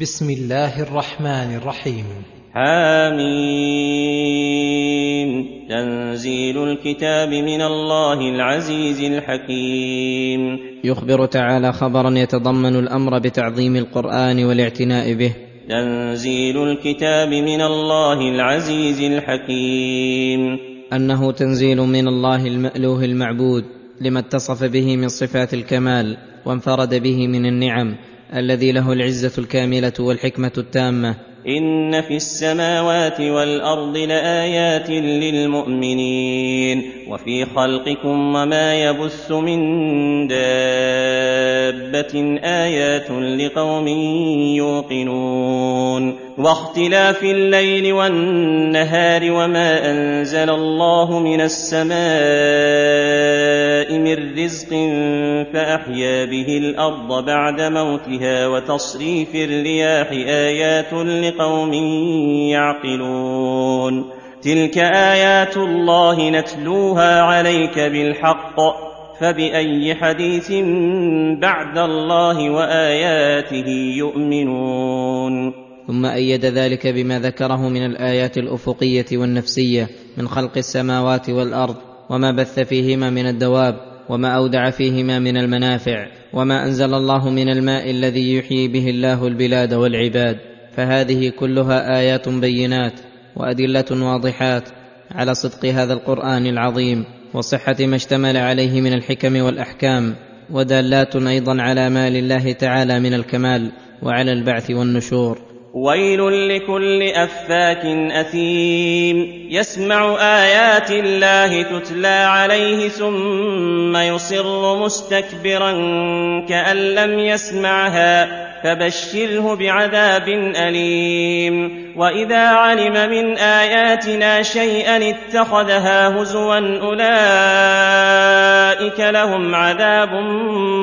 بسم الله الرحمن الرحيم. حاميم. تنزيل الكتاب من الله العزيز الحكيم. يخبر تعالى خبرا يتضمن الأمر بتعظيم القرآن والاعتناء به. تنزيل الكتاب من الله العزيز الحكيم. أنه تنزيل من الله المألوه المعبود لما اتصف به من صفات الكمال وانفرد به من النعم الذي له العزة الكاملة والحكمة التامة. إن في السماوات والأرض لآيات للمؤمنين وفي خلقكم وما يبث من دابة آيات لقوم يوقنون. واختلاف الليل والنهار وما أنزل الله من السماء من رزق فأحيا به الأرض بعد موتها وتصريف الرياح آيات لقوم يعقلون. تلك آيات الله نتلوها عليك بالحق. فبأي حديث بعد الله وآياته يؤمنون. ثم أيد ذلك بما ذكره من الآيات الأفقية والنفسية من خلق السماوات والأرض وما بث فيهما من الدواب وما أودع فيهما من المنافع وما أنزل الله من الماء الذي يحيي به الله البلاد والعباد. فهذه كلها آيات بينات وأدلة واضحات على صدق هذا القرآن العظيم وصحة ما اشتمل عليه من الحكم والأحكام ودالات أيضا على ما لله تعالى من الكمال وعلى البعث والنشور. ويل لكل أفاك أثيم. يسمع آيات الله تتلى عليه ثم يصر مستكبرا كأن لم يسمعها فبشره بعذاب أليم. وإذا علم من آياتنا شيئا اتخذها هزوا أولئك لهم عذاب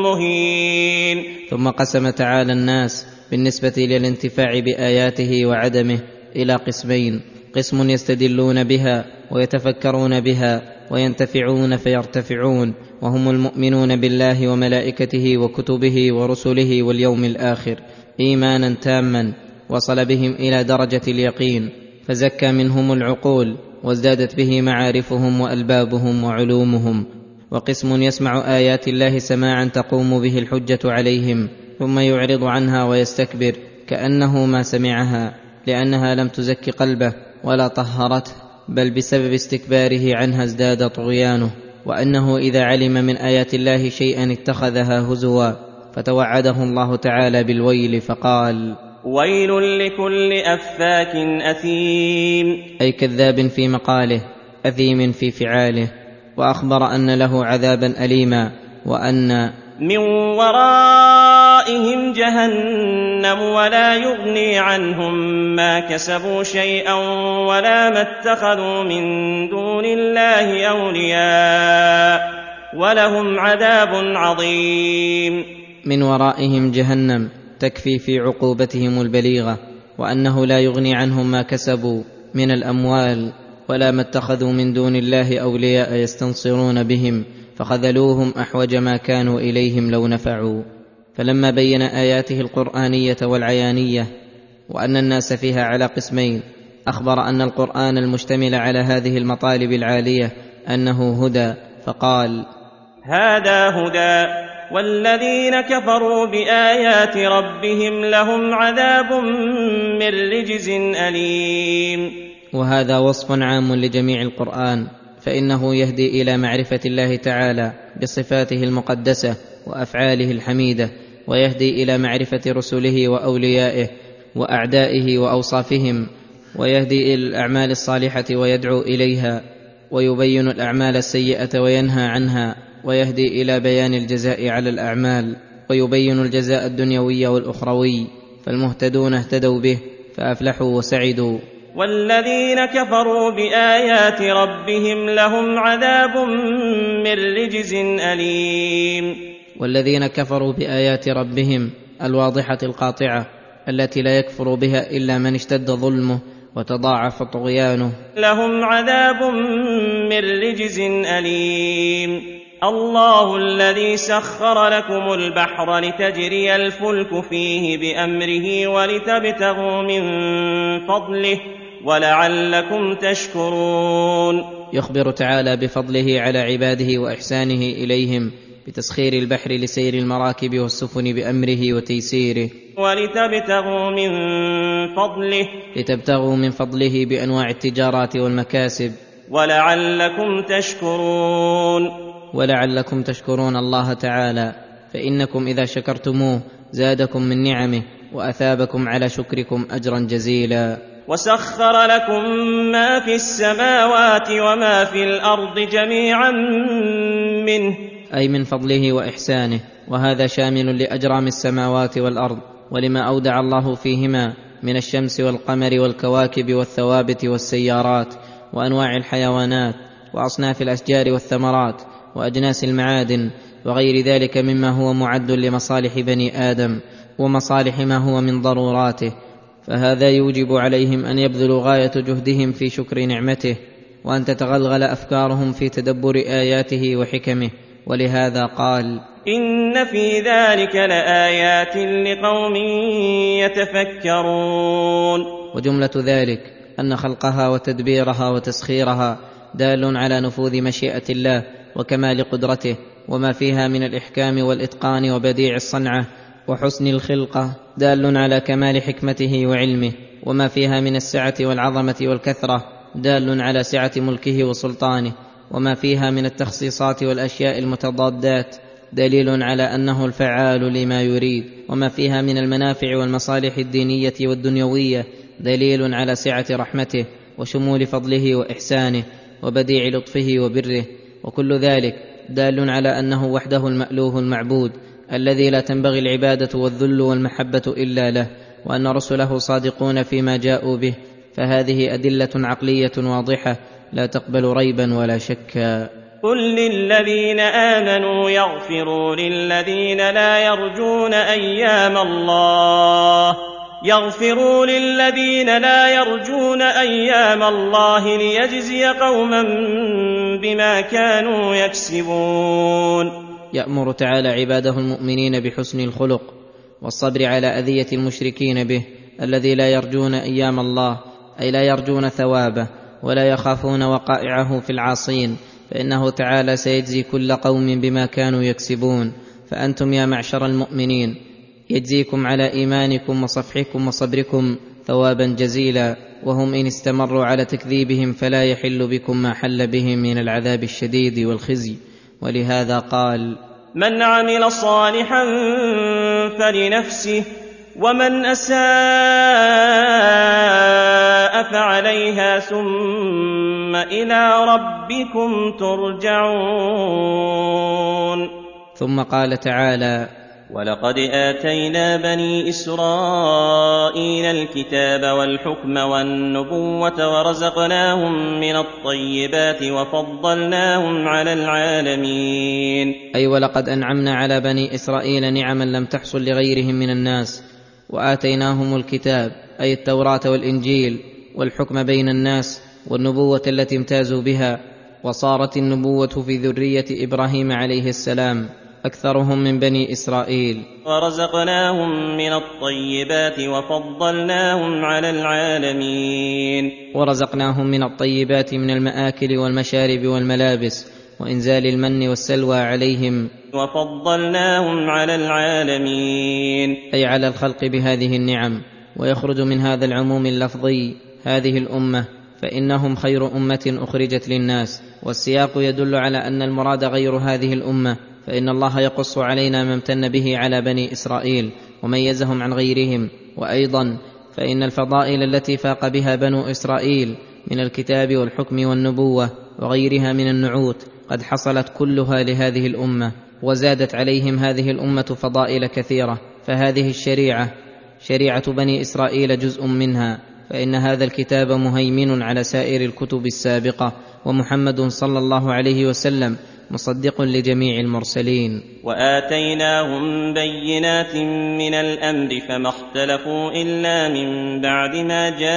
مهين. ثم قسم تعالى الناس بالنسبة للانتفاع بآياته وعدمه إلى قسمين قسم يستدلون بها ويتفكرون بها وينتفعون فيرتفعون وهم المؤمنون بالله وملائكته وكتبه ورسله واليوم الآخر إيمانا تاما وصل بهم إلى درجة اليقين فزكى منهم العقول وازدادت به معارفهم وألبابهم وعلومهم وقسم يسمع آيات الله سماعا تقوم به الحجة عليهم ثم يعرض عنها ويستكبر كأنه ما سمعها لأنها لم تزك قلبه ولا طهرته بل بسبب استكباره عنها ازداد طغيانه وأنه إذا علم من آيات الله شيئا اتخذها هزوا فتوعده الله تعالى بالويل فقال ويل لكل أفاك أثيم. أي كذاب في مقاله أثيم في فعاله وأخبر أن له عذابا اليما وأن من ورائهم جهنم ولا يغني عنهم ما كسبوا شيئا ولا ما اتخذوا من دون الله اولياء ولهم عذاب عظيم. من ورائهم جهنم تكفي في عقوبتهم البليغه وانه لا يغني عنهم ما كسبوا من الاموال ولا ما اتخذوا من دون الله اولياء يستنصرون بهم فخذلوهم احوج ما كانوا اليهم لو نفعوا. فلما بين آياته القرآنية والعيانية وأن الناس فيها على قسمين أخبر أن القرآن المشتمل على هذه المطالب العالية أنه هدى فقال هذا هدى والذين كفروا بآيات ربهم لهم عذاب من رجز أليم. وهذا وصف عام لجميع القرآن فإنه يهدي إلى معرفة الله تعالى بصفاته المقدسة وأفعاله الحميدة ويهدي إلى معرفة رسله وأوليائه وأعدائه وأوصافهم ويهدي إلى الأعمال الصالحة ويدعو إليها ويبين الأعمال السيئة وينهى عنها ويهدي إلى بيان الجزاء على الأعمال ويبين الجزاء الدنيوي والأخروي فالمهتدون اهتدوا به فأفلحوا وسعدوا. والذين كفروا بآيات ربهم لهم عذاب من رجز أليم. والذين كفروا بآيات ربهم الواضحة القاطعة التي لا يكفر بها إلا من اشتد ظلمه وتضاعف طغيانه. لهم عذاب من رجز أليم. الله الذي سخر لكم البحر لتجري الفلك فيه بأمره ولتبتغوا من فضله ولعلكم تشكرون. يخبر تعالى بفضله على عباده وإحسانه إليهم بتسخير البحر لسير المراكب والسفن بأمره وتيسيره. ولتبتغوا من فضله. لتبتغوا من فضله بأنواع التجارات والمكاسب. ولعلكم تشكرون. ولعلكم تشكرون الله تعالى. فإنكم إذا شكرتموه زادكم من نعمه وأثابكم على شكركم أجرا جزيلا. وسخر لكم ما في السماوات وما في الأرض جميعا منه. أي من فضله وإحسانه وهذا شامل لأجرام السماوات والأرض ولما أودع الله فيهما من الشمس والقمر والكواكب والثوابت والسيارات وأنواع الحيوانات وأصناف الأشجار والثمرات وأجناس المعادن وغير ذلك مما هو معد لمصالح بني آدم ومصالح ما هو من ضروراته فهذا يوجب عليهم أن يبذلوا غاية جهدهم في شكر نعمته وأن تتغلغل أفكارهم في تدبر آياته وحكمه. ولهذا قال إن في ذلك لآيات لقوم يتفكرون. وجملة ذلك أن خلقها وتدبيرها وتسخيرها دال على نفوذ مشيئة الله وكمال قدرته وما فيها من الإحكام والإتقان وبديع الصنعة وحسن الخلقة دال على كمال حكمته وعلمه وما فيها من السعة والعظمة والكثرة دال على سعة ملكه وسلطانه وما فيها من التخصيصات والأشياء المتضادات دليل على أنه الفعال لما يريد وما فيها من المنافع والمصالح الدينية والدنيوية دليل على سعة رحمته وشمول فضله وإحسانه وبديع لطفه وبره. وكل ذلك دال على أنه وحده المألوه المعبود الذي لا تنبغي العبادة والذل والمحبة إلا له وأن رسله صادقون فيما جاءوا به فهذه أدلة عقلية واضحة لا تقبل ريبا ولا شكا. قل للذين آمنوا يغفروا للذين لا يرجون أيام الله. يغفروا للذين لا يرجون أيام الله ليجزي قوما بما كانوا يكسبون. يأمر تعالى عباده المؤمنين بحسن الخلق والصبر على أذية المشركين به الذي لا يرجون أيام الله أي لا يرجون ثوابه. ولا يخافون وقائعه في العاصين فإنه تعالى سيجزي كل قوم بما كانوا يكسبون. فأنتم يا معشر المؤمنين يجزيكم على إيمانكم وصفحكم وصبركم ثوابا جزيلا وهم إن استمروا على تكذيبهم فلا يحل بكم ما حل بهم من العذاب الشديد والخزي. ولهذا قال من عمل صالحا فلنفسه ومن أساء فعليها ثم إلى ربكم ترجعون. ثم قال تعالى ولقد آتينا بني إسرائيل الكتاب والحكم والنبوة ورزقناهم من الطيبات وفضلناهم على العالمين. أي ولقد أنعمنا على بني إسرائيل نعما لم تحصل لغيرهم من الناس وآتيناهم الكتاب أي التوراة والإنجيل والحكم بين الناس والنبوة التي امتازوا بها وصارت النبوة في ذرية إبراهيم عليه السلام أكثرهم من بني إسرائيل. ورزقناهم من الطيبات وفضلناهم على العالمين. ورزقناهم من الطيبات من المآكل والمشارب والملابس وإنزال المن والسلوى عليهم. وفضلناهم على العالمين. أي على الخلق بهذه النعم ويخرج من هذا العموم اللفظي هذه الأمة فإنهم خير أمة أخرجت للناس. والسياق يدل على أن المراد غير هذه الأمة فإن الله يقص علينا ما امتن به على بني إسرائيل وميزهم عن غيرهم. وأيضا فإن الفضائل التي فاق بها بنو إسرائيل من الكتاب والحكم والنبوة وغيرها من النعوت قد حصلت كلها لهذه الأمة. وزادت عليهم هذه الأمة فضائل كثيرة. فهذه الشريعة شريعة بني إسرائيل جزء منها. فإن هذا الكتاب مهيمن على سائر الكتب السابقة ومحمد صلى الله عليه وسلم مصدق لجميع المرسلين. وآتيناهم بينات من الأمر فما اختلفوا إلا من بعد ما جاءهم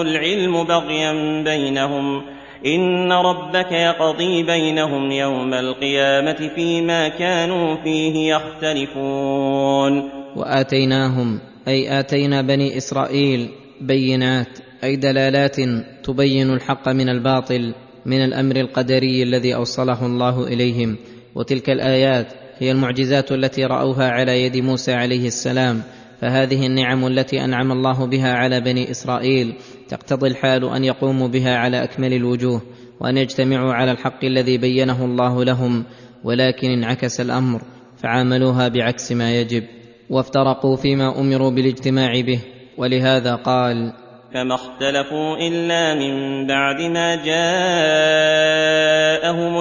العلم بغيا بينهم. إن ربك يقضي بينهم يوم القيامة فيما كانوا فيه يختلفون. وآتيناهم أي آتينا بني إسرائيل بينات أي دلالات تبين الحق من الباطل من الأمر القدري الذي أوصله الله إليهم. وتلك الآيات هي المعجزات التي رأوها على يد موسى عليه السلام. فهذه النعم التي أنعم الله بها على بني إسرائيل تقتضي الحال أن يقوموا بها على أكمل الوجوه وأن يجتمعوا على الحق الذي بينه الله لهم ولكن انعكس الأمر فعاملوها بعكس ما يجب. وافترقوا فيما أمروا بالاجتماع به ولهذا قال فما اختلفوا إلا من بعد ما جاءهم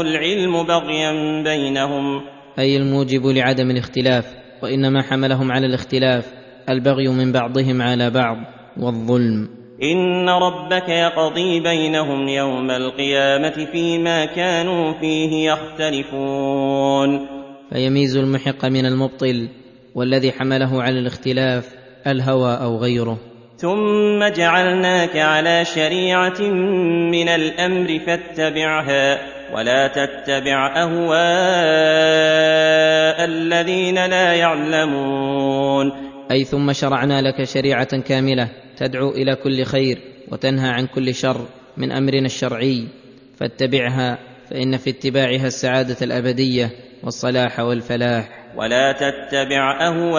العلم بغيا بينهم. أي الموجب لعدم الاختلاف وإنما حملهم على الاختلاف البغي من بعضهم على بعض والظلم. إن ربك يقضي بينهم يوم القيامة فيما كانوا فيه يختلفون. فيميز المحق من المبطل والذي حمله على الاختلاف الهوى أو غيره. ثم جعلناك على شريعة من الأمر فاتبعها ولا تتبع أهواء الذين لا يعلمون. أي ثم شرعنا لك شريعة كاملة تدعو إلى كل خير وتنهى عن كل شر من أمرنا الشرعي. فاتبعها فإن في اتباعها السعادة الأبدية والصلاح والفلاح. ولا تتبع أهواء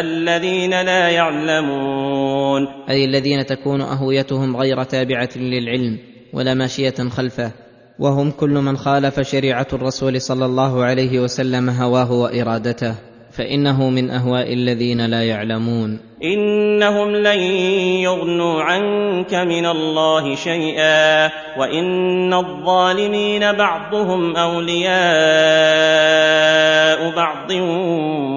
الذين لا يعلمون. أي الذين تكون أهويتهم غير تابعة للعلم ولا ماشية خلفه وهم كل من خالف شريعة الرسول صلى الله عليه وسلم هواه وإرادته. فإنه من أهواء الذين لا يعلمون. إنهم لن يغنوا عنك من الله شيئا وإن الظالمين بعضهم أولياء بعض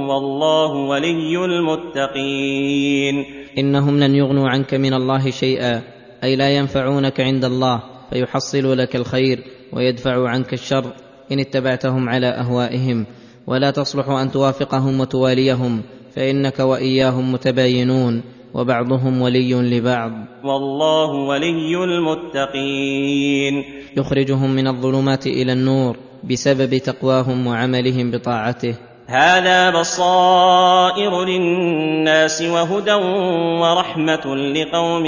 والله ولي المتقين. إنهم لن يغنوا عنك من الله شيئا أي لا ينفعونك عند الله فيحصل لك الخير ويدفع عنك الشر إن اتبعتهم على أهوائهم. ولا تصلح أن توافقهم وتواليهم فإنك وإياهم متباينون وبعضهم ولي لبعض. والله ولي المتقين. يخرجهم من الظلمات إلى النور بسبب تقواهم وعملهم بطاعته. هذا بصائر للناس وهدى ورحمة لقوم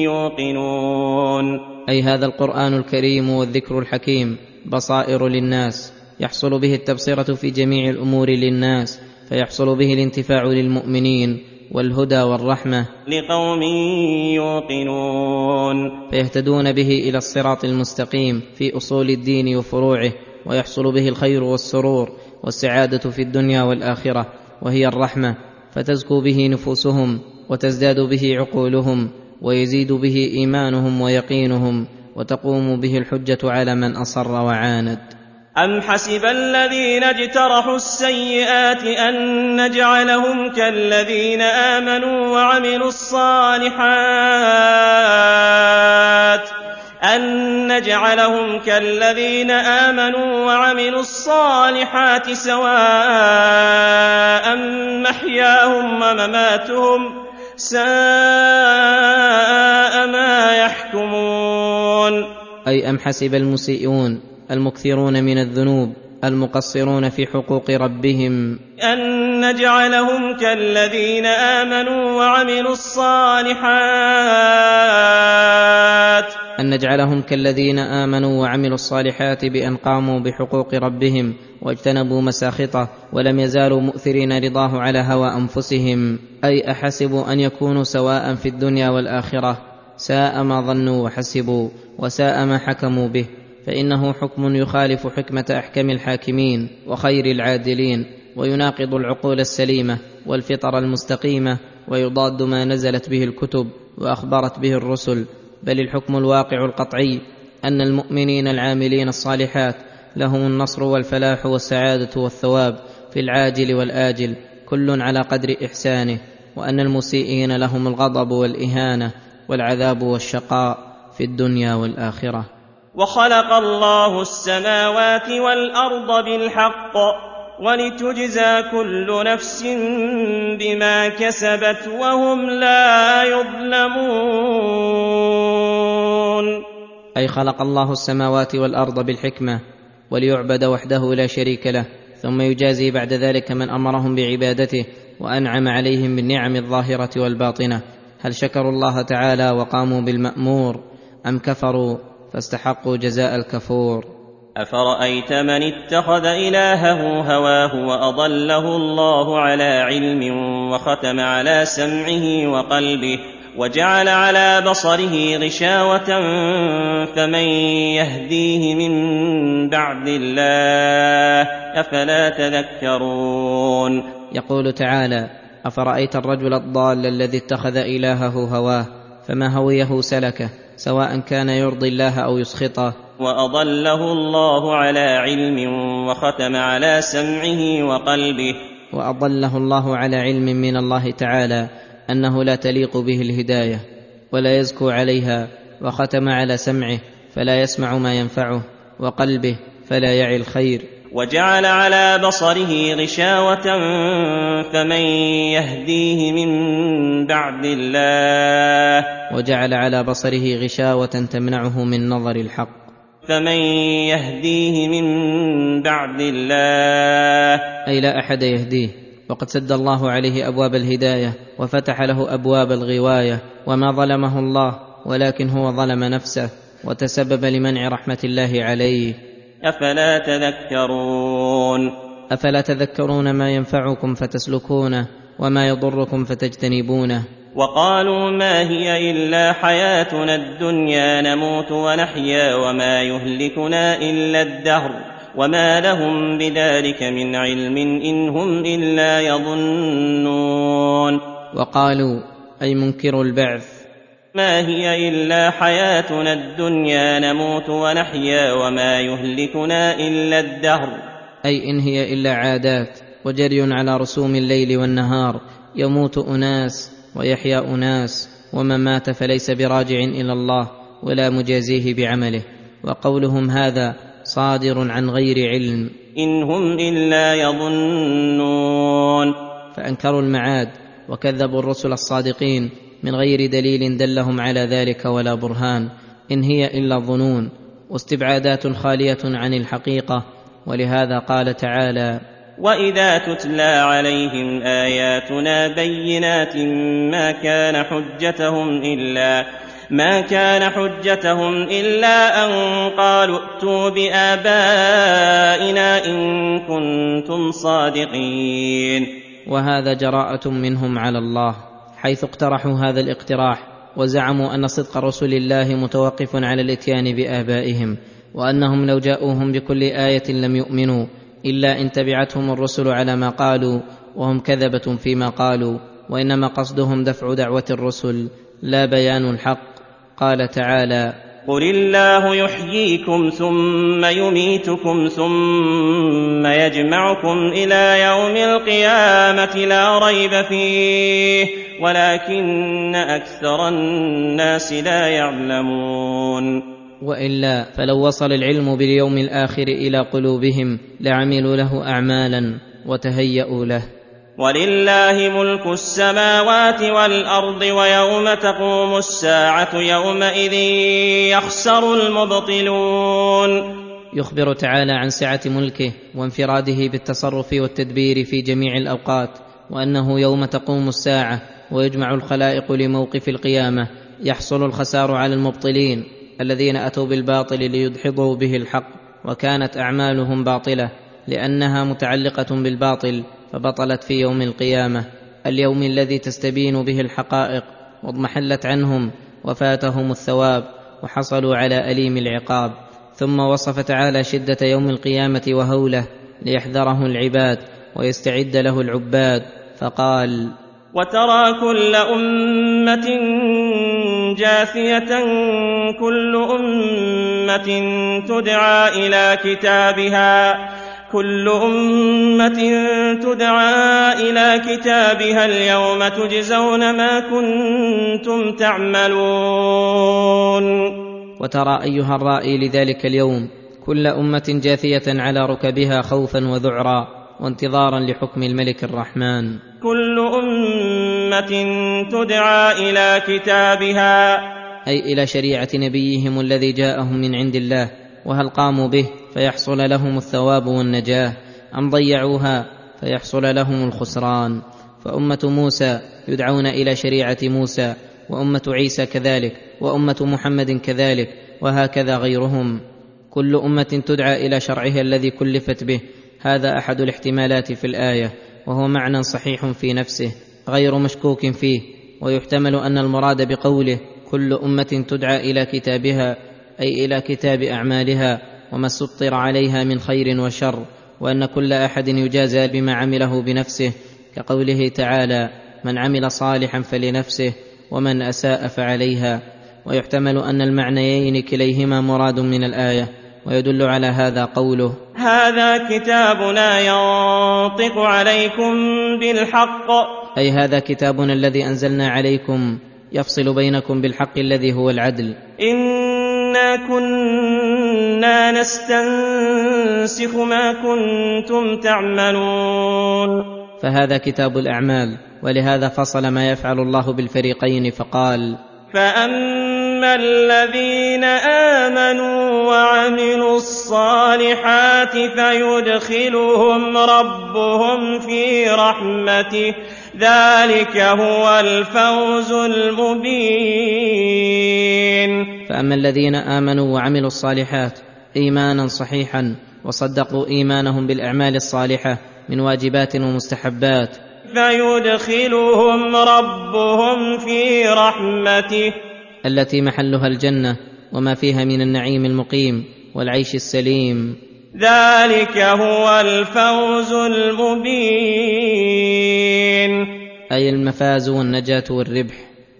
يوقنون. أي هذا القرآن الكريم والذكر الحكيم بصائر للناس. يحصل به التبصرة في جميع الأمور للناس فيحصل به الانتفاع للمؤمنين والهدى والرحمة. لقوم يوقنون. فيهتدون به إلى الصراط المستقيم في أصول الدين وفروعه ويحصل به الخير والسرور والسعادة في الدنيا والآخرة وهي الرحمة. فتزكو به نفوسهم وتزداد به عقولهم ويزيد به إيمانهم ويقينهم وتقوم به الحجة على من أصر وعاند. أم حسب الذين اجترحوا السيئات أن نجعلهم كالذين آمنوا وعملوا الصالحات أن نجعلهم كالذين آمنوا وعملوا الصالحات سواء محياهم ومماتهم ساء ما يحكمون أي أم حسب المسيئون. المكثرون من الذنوب المقصرون في حقوق ربهم. أن نجعلهم كالذين آمنوا وعملوا الصالحات. أن نجعلهم كالذين آمنوا وعملوا الصالحات بأن قاموا بحقوق ربهم واجتنبوا مساخطه ولم يزالوا مؤثرين رضاه على هوى أنفسهم. أي أحسبوا أن يكونوا سواء في الدنيا والآخرة؟ ساء ما ظنوا وحسبوا وساء ما حكموا به. فإنه حكم يخالف حكمة أحكم الحاكمين وخير العادلين ويناقض العقول السليمة والفطر المستقيمة ويضاد ما نزلت به الكتب وأخبرت به الرسل. بل الحكم الواقع القطعي أن المؤمنين العاملين الصالحات لهم النصر والفلاح والسعادة والثواب في العاجل والآجل كل على قدر إحسانه وأن المسيئين لهم الغضب والإهانة والعذاب والشقاء في الدنيا والآخرة. وخلق الله السماوات والأرض بالحق ولتجزى كل نفس بما كسبت وهم لا يظلمون. أي خلق الله السماوات والأرض بالحكمة وليعبد وحده لا شريك له ثم يجازي بعد ذلك من أمرهم بعبادته وأنعم عليهم بالنعم الظاهرة والباطنة. هل شكروا الله تعالى وقاموا بالمأمور أم كفروا؟ فاستحقوا جزاء الكفور. أفرأيت من اتخذ إلهه هواه وأضله الله على علم وختم على سمعه وقلبه وجعل على بصره غشاوة فمن يهديه من بعد الله أفلا تذكرون. يقول تعالى أفرأيت الرجل الضال الذي اتخذ إلهه هواه فما هويه سلكه؟ سواء كان يرضي الله أو يسخطه. وأضله الله على علم وختم على سمعه وقلبه. وأضله الله على علم من الله تعالى أنه لا تليق به الهداية ولا يزكو عليها وختم على سمعه فلا يسمع ما ينفعه وقلبه فلا يعي الخير. وجعل على بصره غشاوة فمن يهديه من بعد الله. وجعل على بصره غشاوة تمنعه من نظر الحق. فمن يهديه من بعد الله. أي لا أحد يهديه. وقد سد الله عليه أبواب الهداية وفتح له أبواب الغواية وما ظلمه الله ولكن هو ظلم نفسه وتسبب لمنع رحمة الله عليه. أفلا تذكرون؟ أفلا تذكرون ما ينفعكم فتسلكونه وما يضركم فتجتنبونه؟ وقالوا ما هي إلا حياتنا الدنيا نموت ونحيا وما يهلكنا إلا الدهر وما لهم بذلك من علم إن هم إلا يظنون. وقالوا أي منكروا البعث؟ ما هي إلا حياتنا الدنيا نموت ونحيا وما يهلكنا إلا الدهر. أي إن هي إلا عادات وجري على رسوم الليل والنهار يموت أناس ويحيا أناس ومن مات فليس براجع إلى الله ولا مجازيه بعمله. وقولهم هذا صادر عن غير علم. إن هم إلا يظنون. فأنكروا المعاد وكذبوا الرسل الصادقين من غير دليل دلهم على ذلك ولا برهان إن هي إلا ظنون واستبعادات خالية عن الحقيقة ولهذا قال تعالى واذا تتلى عليهم اياتنا بينات ما كان حجتهم الا ما كان حجتهم الا ان قالوا ائتوا بابائنا ان كنتم صادقين. وهذا جراءة منهم على الله. حيث اقترحوا هذا الاقتراح وزعموا أن صدق رسل الله متوقف على الإتيان بآبائهم وأنهم لو جاءوهم بكل آية لم يؤمنوا إلا إن تبعتهم الرسل على ما قالوا وهم كذبة فيما قالوا وإنما قصدهم دفع دعوة الرسل لا بيان الحق. قال تعالى قل الله يحييكم ثم يميتكم ثم يجمعكم إلى يوم القيامه لا ريب فيه ولكن أكثر الناس لا يعلمون. وإلا فلو وصل العلم باليوم الآخر إلى قلوبهم لعملوا له اعمالا وتهيأوا له. ولله ملك السماوات والأرض ويوم تقوم الساعة يومئذ يخسر المبطلون. يخبر تعالى عن سعة ملكه وانفراده بالتصرف والتدبير في جميع الأوقات وأنه يوم تقوم الساعة ويجمع الخلائق لموقف القيامة يحصل الخسار على المبطلين الذين أتوا بالباطل ليدحضوا به الحق وكانت أعمالهم باطلة لأنها متعلقة بالباطل فبطلت في يوم القيامة. اليوم الذي تستبين به الحقائق واضمحلت عنهم وفاتهم الثواب وحصلوا على أليم العقاب. ثم وصف تعالى شدة يوم القيامة وهوله ليحذره العباد ويستعد له العباد فقال وترى كل أمة جاثية كل أمة تدعى إلى كتابها كل أمة تدعى إلى كتابها اليوم تجزون ما كنتم تعملون. وترى أيها الرائي لذلك اليوم كل أمة جاثية على ركبها خوفا وذعرا وانتظارا لحكم الملك الرحمن. كل أمة تدعى إلى كتابها. أي إلى شريعة نبيهم الذي جاءهم من عند الله وهل قاموا به فيحصل لهم الثواب والنجاة أم ضيعوها فيحصل لهم الخسران. فأمة موسى يدعون إلى شريعة موسى وأمة عيسى كذلك وأمة محمد كذلك وهكذا غيرهم. كل أمة تدعى إلى شرعها الذي كلفت به. هذا أحد الاحتمالات في الآية. وهو معنى صحيح في نفسه غير مشكوك فيه ويحتمل أن المراد بقوله كل أمة تدعى إلى كتابها أي إلى كتاب أعمالها وما سطر عليها من خير وشر وأن كل أحد يجازى بما عمله بنفسه كقوله تعالى من عمل صالحا فلنفسه ومن أساء فعليها ويحتمل أن المعنيين كليهما مراد من الآية. ويدل على هذا قوله. هذا كتابنا ينطق عليكم بالحق. أي هذا كتابنا الذي أنزلنا عليكم يفصل بينكم بالحق الذي هو العدل. إنا كنا نستنسخ ما كنتم تعملون. فهذا كتاب الأعمال ولهذا فصل ما يفعل الله بالفريقين فقال فاما الذين امنوا وعملوا الصالحات فيدخلهم ربهم في رحمته ذلك هو الفوز المبين فاما الذين امنوا وعملوا الصالحات ايمانا صحيحا وصدقوا ايمانهم بالاعمال الصالحه من واجبات ومستحبات فيدخلهم ربهم في رحمته. التي محلها الجنة وما فيها من النعيم المقيم والعيش السليم. ذلك هو الفوز المبين. أي المفاز والنجاة والربح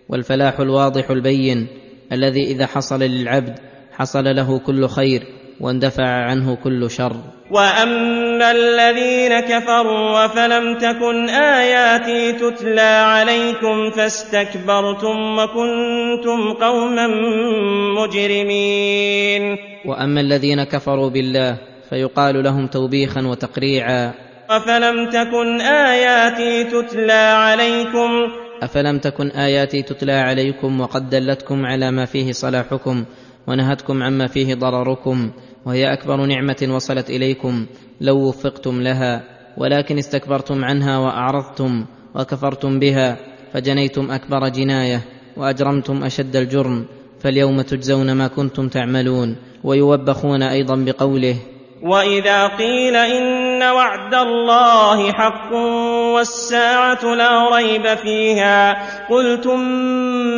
والفلاح الواضح البين الذي إذا حصل للعبد حصل له كل خير واندفع عنه كل شر. وأما الذين كفروا فلم تكن آياتي تتلى عليكم فاستكبرتم وكنتم قوما مجرمين. وأما الذين كفروا بالله فيقال لهم توبيخا وتقريعا. أفلم تكن آياتي تتلى عليكم؟ أفلم تكن آياتي تتلى عليكم وقد دلتكم على ما فيه صلاحكم ونهتكم عما فيه ضرركم؟ وهي أكبر نعمة وصلت إليكم لو وفقتم لها ولكن استكبرتم عنها وأعرضتم وكفرتم بها فجنيتم أكبر جناية وأجرمتم أشد الجرم فاليوم تجزون ما كنتم تعملون ويوبخون أيضا بقوله واذا قيل ان وعد الله حق والساعة لا ريب فيها قلتم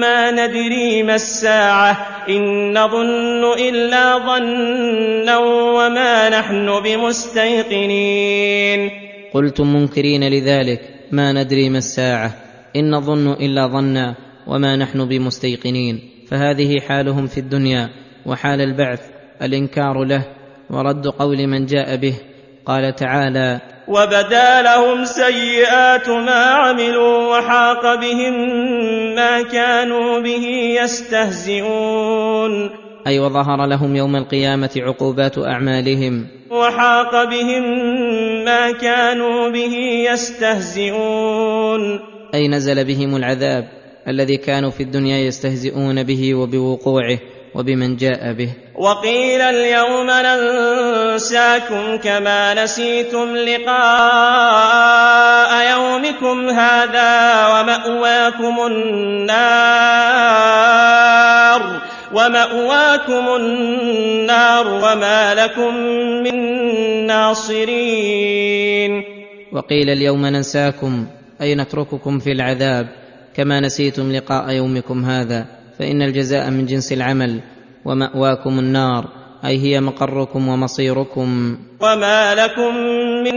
ما ندري ما الساعة ان نظن الا ظنا وما نحن بمستيقنين قلتم منكرين لذلك ما ندري ما الساعة ان نظن الا ظنا وما نحن بمستيقنين فهذه حالهم في الدنيا وحال البعث الإنكار له ورد قول من جاء به قال تعالى وبدا لهم سيئات ما عملوا وحاق بهم ما كانوا به يستهزئون. أي وظهر لهم يوم القيامة عقوبات أعمالهم. وحاق بهم ما كانوا به يستهزئون. أي نزل بهم العذاب الذي كانوا في الدنيا يستهزئون به وبوقوعه. وبمن جاء به. وقيل اليوم ننساكم كما نسيتم لقاء يومكم هذا ومأواكم النار ومأواكم النار وما لكم من ناصرين. وقيل اليوم ننساكم أي نترككم في العذاب كما نسيتم لقاء يومكم هذا. فإن الجزاء من جنس العمل ومأواكم النار أي هي مقركم ومصيركم. وما لكم من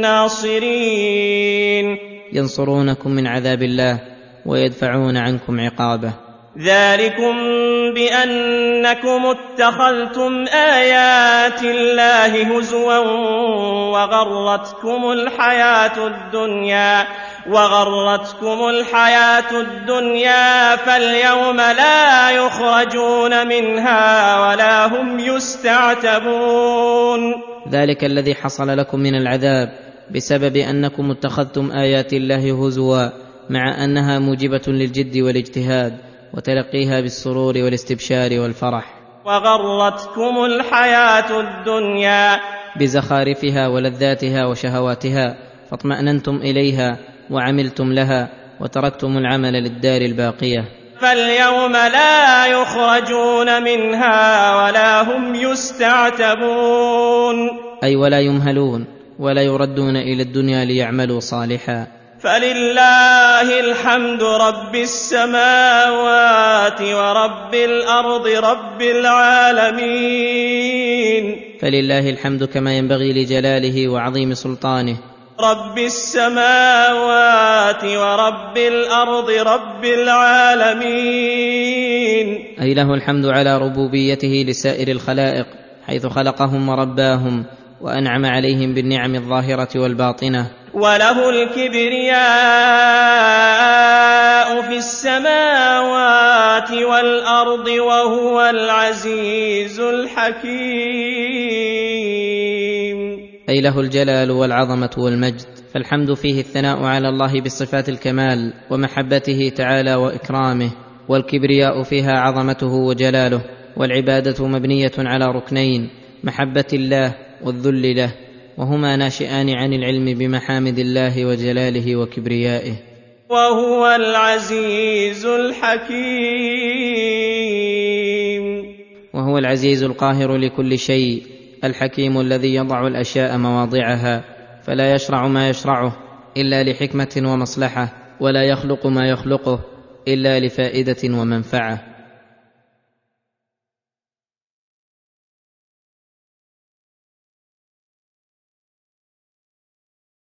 ناصرين. ينصرونكم من عذاب الله ويدفعون عنكم عقابه. ذلكم بأنكم اتخذتم آيات الله هزوا وغرتكم الحياة الدنيا. وغرتكم الحياة الدنيا فاليوم لا يخرجون منها ولا هم يستعتبون. ذلك الذي حصل لكم من العذاب بسبب أنكم اتخذتم آيات الله هزوا مع أنها موجبة للجد والاجتهاد وتلقيها بالسرور والاستبشار والفرح. وغرتكم الحياة الدنيا بزخارفها ولذاتها وشهواتها فاطمأننتم إليها وعملتم لها وتركتم العمل للدار الباقية. فاليوم لا يخرجون منها ولا هم يستعتبون. أي ولا يمهلون ولا يردون إلى الدنيا ليعملوا صالحا. فلله الحمد رب السماوات ورب الأرض رب العالمين. فلله الحمد كما ينبغي لجلاله وعظيم سلطانه. رب السماوات ورب الأرض رب العالمين. أي له الحمد على ربوبيته لسائر الخلائق حيث خلقهم ورباهم وأنعم عليهم بالنعم الظاهرة والباطنة. وله الكبرياء في السماوات والأرض وهو العزيز الحكيم. أي له الجلال والعظمة والمجد. فالحمد فيه الثناء على الله بصفات الكمال ومحبته تعالى وإكرامه والكبرياء فيها عظمته وجلاله والعبادة مبنية على ركنين محبة الله والذل له وهما ناشئان عن العلم بمحامد الله وجلاله وكبريائه. وهو العزيز الحكيم. وهو العزيز القاهر لكل شيء الحكيم الذي يضع الأشياء مواضعها فلا يشرع ما يشرعه إلا لحكمة ومصلحة ولا يخلق ما يخلقه إلا لفائدة ومنفعة.